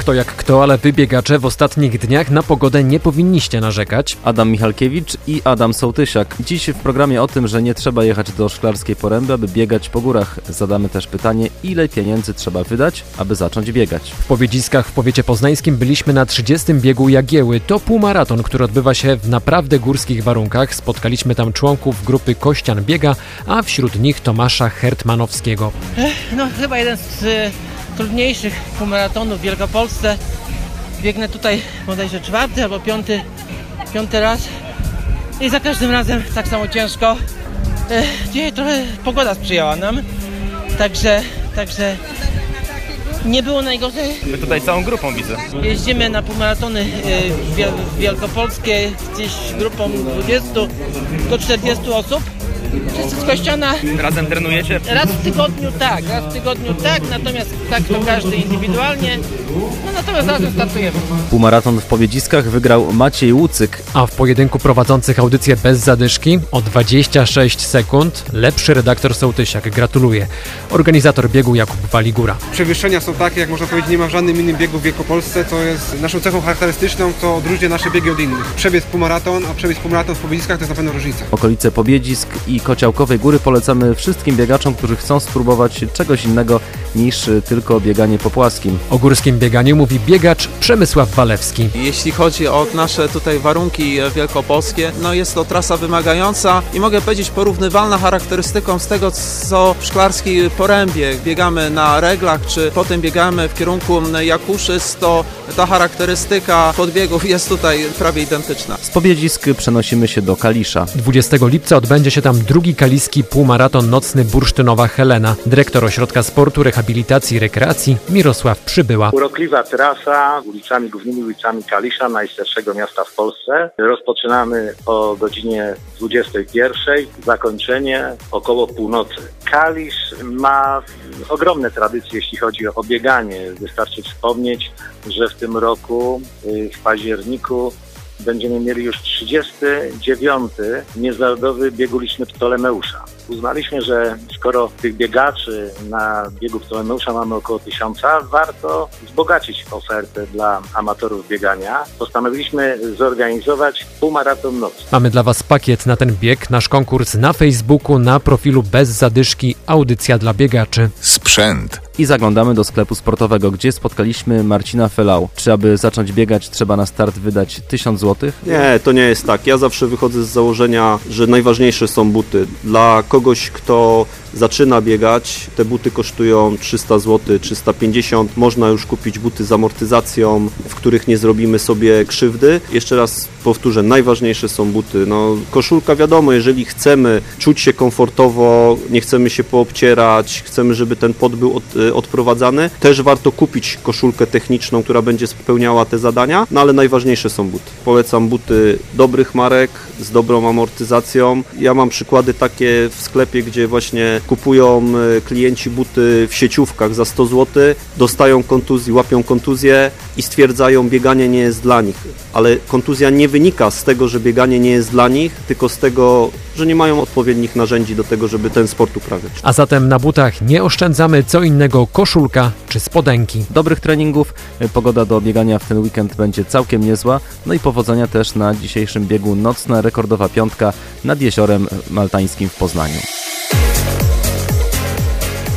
Kto jak kto, ale wy biegacze w ostatnich dniach na pogodę nie powinniście narzekać. Adam Michalkiewicz i Adam Sołtysiak. Dziś w programie o tym, że nie trzeba jechać do Szklarskiej Poręby, aby biegać po górach. Zadamy też pytanie, ile pieniędzy trzeba wydać, aby zacząć biegać. W Powiedziskach w powiecie poznańskim byliśmy na 30. biegu Jagieły. To półmaraton, który odbywa się w naprawdę górskich warunkach. Spotkaliśmy tam członków grupy Kościan Biega, a wśród nich Tomasza Hertmanowskiego. No chyba jeden z y, trudniejszych półmaratonów w Wielkopolsce. Biegnę tutaj bodajże czwarty albo piąty, piąty raz i za każdym razem tak samo ciężko. E, dzisiaj trochę pogoda sprzyjała nam, także, także nie było najgorzej. My tutaj całą grupą widzę. Jeździmy na półmaratony e, Wielkopolskie gdzieś grupą 20 do 40 osób. Wszyscy z Kościana Razem trenujecie? Raz w tygodniu tak, raz w tygodniu tak, natomiast tak to każdy indywidualnie. No natomiast razem startujemy. Półmaraton w Powiedziskach wygrał Maciej Łucyk. A w pojedynku prowadzących audycję bez zadyszki o 26 sekund lepszy redaktor Sołtysiak. Gratuluję. Organizator biegu Jakub Waligura. Przewyższenia są takie, jak można powiedzieć, nie ma w żadnym innym biegu w Wielkopolsce. To jest naszą cechą charakterystyczną, co odróżnia nasze biegi od innych. Przebiec półmaraton, a przebiec półmaraton w Powiedzkach to jest na pewno różnica. Okolice Pobiedzisk i Kociałkowej Góry polecamy wszystkim biegaczom, którzy chcą spróbować czegoś innego niż tylko bieganie po płaskim. O górskim bieganiu mówi biegacz Przemysław Walewski. Jeśli chodzi o nasze tutaj warunki wielkopolskie, no jest to trasa wymagająca i mogę powiedzieć porównywalna charakterystyką z tego, co w Szklarskiej Porębie. Biegamy na reglach, czy potem biegamy w kierunku m, Jakuszyc, to ta charakterystyka podbiegów jest tutaj prawie identyczna. Z Pobiedzisk przenosimy się do Kalisza. 20 lipca odbędzie się tam drugi kaliski półmaraton nocny Bursztynowa Helena. Dyrektor Ośrodka Sportu, Rehabilitacji i Rekreacji Mirosław Przybyła. Urokliwa trasa ulicami, głównymi ulicami Kalisza, najstarszego miasta w Polsce. Rozpoczynamy o godzinie 21, zakończenie około północy. Kalisz ma ogromne tradycje, jeśli chodzi o bieganie. Wystarczy wspomnieć, że w tym roku, y, w październiku, będziemy mieli już 39. Międzynarodowy bieg uliczny Ptolemeusza. Uznaliśmy, że skoro tych biegaczy na biegu Ptolemeusza mamy około tysiąca, warto wzbogacić ofertę dla amatorów biegania. Postanowiliśmy zorganizować półmaraton nocny. Mamy dla Was pakiet na ten bieg, nasz konkurs na Facebooku, na profilu bez zadyszki Audycja dla biegaczy. Sprzęt. I zaglądamy do sklepu sportowego, gdzie spotkaliśmy Marcina Felau. Czy aby zacząć biegać trzeba na start wydać 1000 zł? Nie, to nie jest tak. Ja zawsze wychodzę z założenia, że najważniejsze są buty. Dla kogoś, kto zaczyna biegać, te buty kosztują 300 zł, 350. Można już kupić buty z amortyzacją, w których nie zrobimy sobie krzywdy. Jeszcze raz powtórzę, najważniejsze są buty. No, koszulka wiadomo, jeżeli chcemy czuć się komfortowo, nie chcemy się poobcierać, chcemy, żeby ten pot był od, y, odprowadzany, też warto kupić koszulkę techniczną, która będzie spełniała te zadania, no ale najważniejsze są buty. Polecam buty dobrych marek, z dobrą amortyzacją. Ja mam przykłady takie w sklepie, gdzie właśnie kupują y, klienci buty w sieciówkach za 100 zł, dostają kontuzji, łapią kontuzję i stwierdzają, bieganie nie jest dla nich. Ale kontuzja nie wynika z tego, że bieganie nie jest dla nich, tylko z tego, że nie mają odpowiednich narzędzi do tego, żeby ten sport uprawiać. A zatem na butach nie oszczędzamy, co innego koszulka czy spodenki. Dobrych treningów, y, pogoda do biegania w ten weekend będzie całkiem niezła, no i powodzenia też na dzisiejszym biegu nocna rekordowa piątka nad Jeziorem Maltańskim w Poznaniu.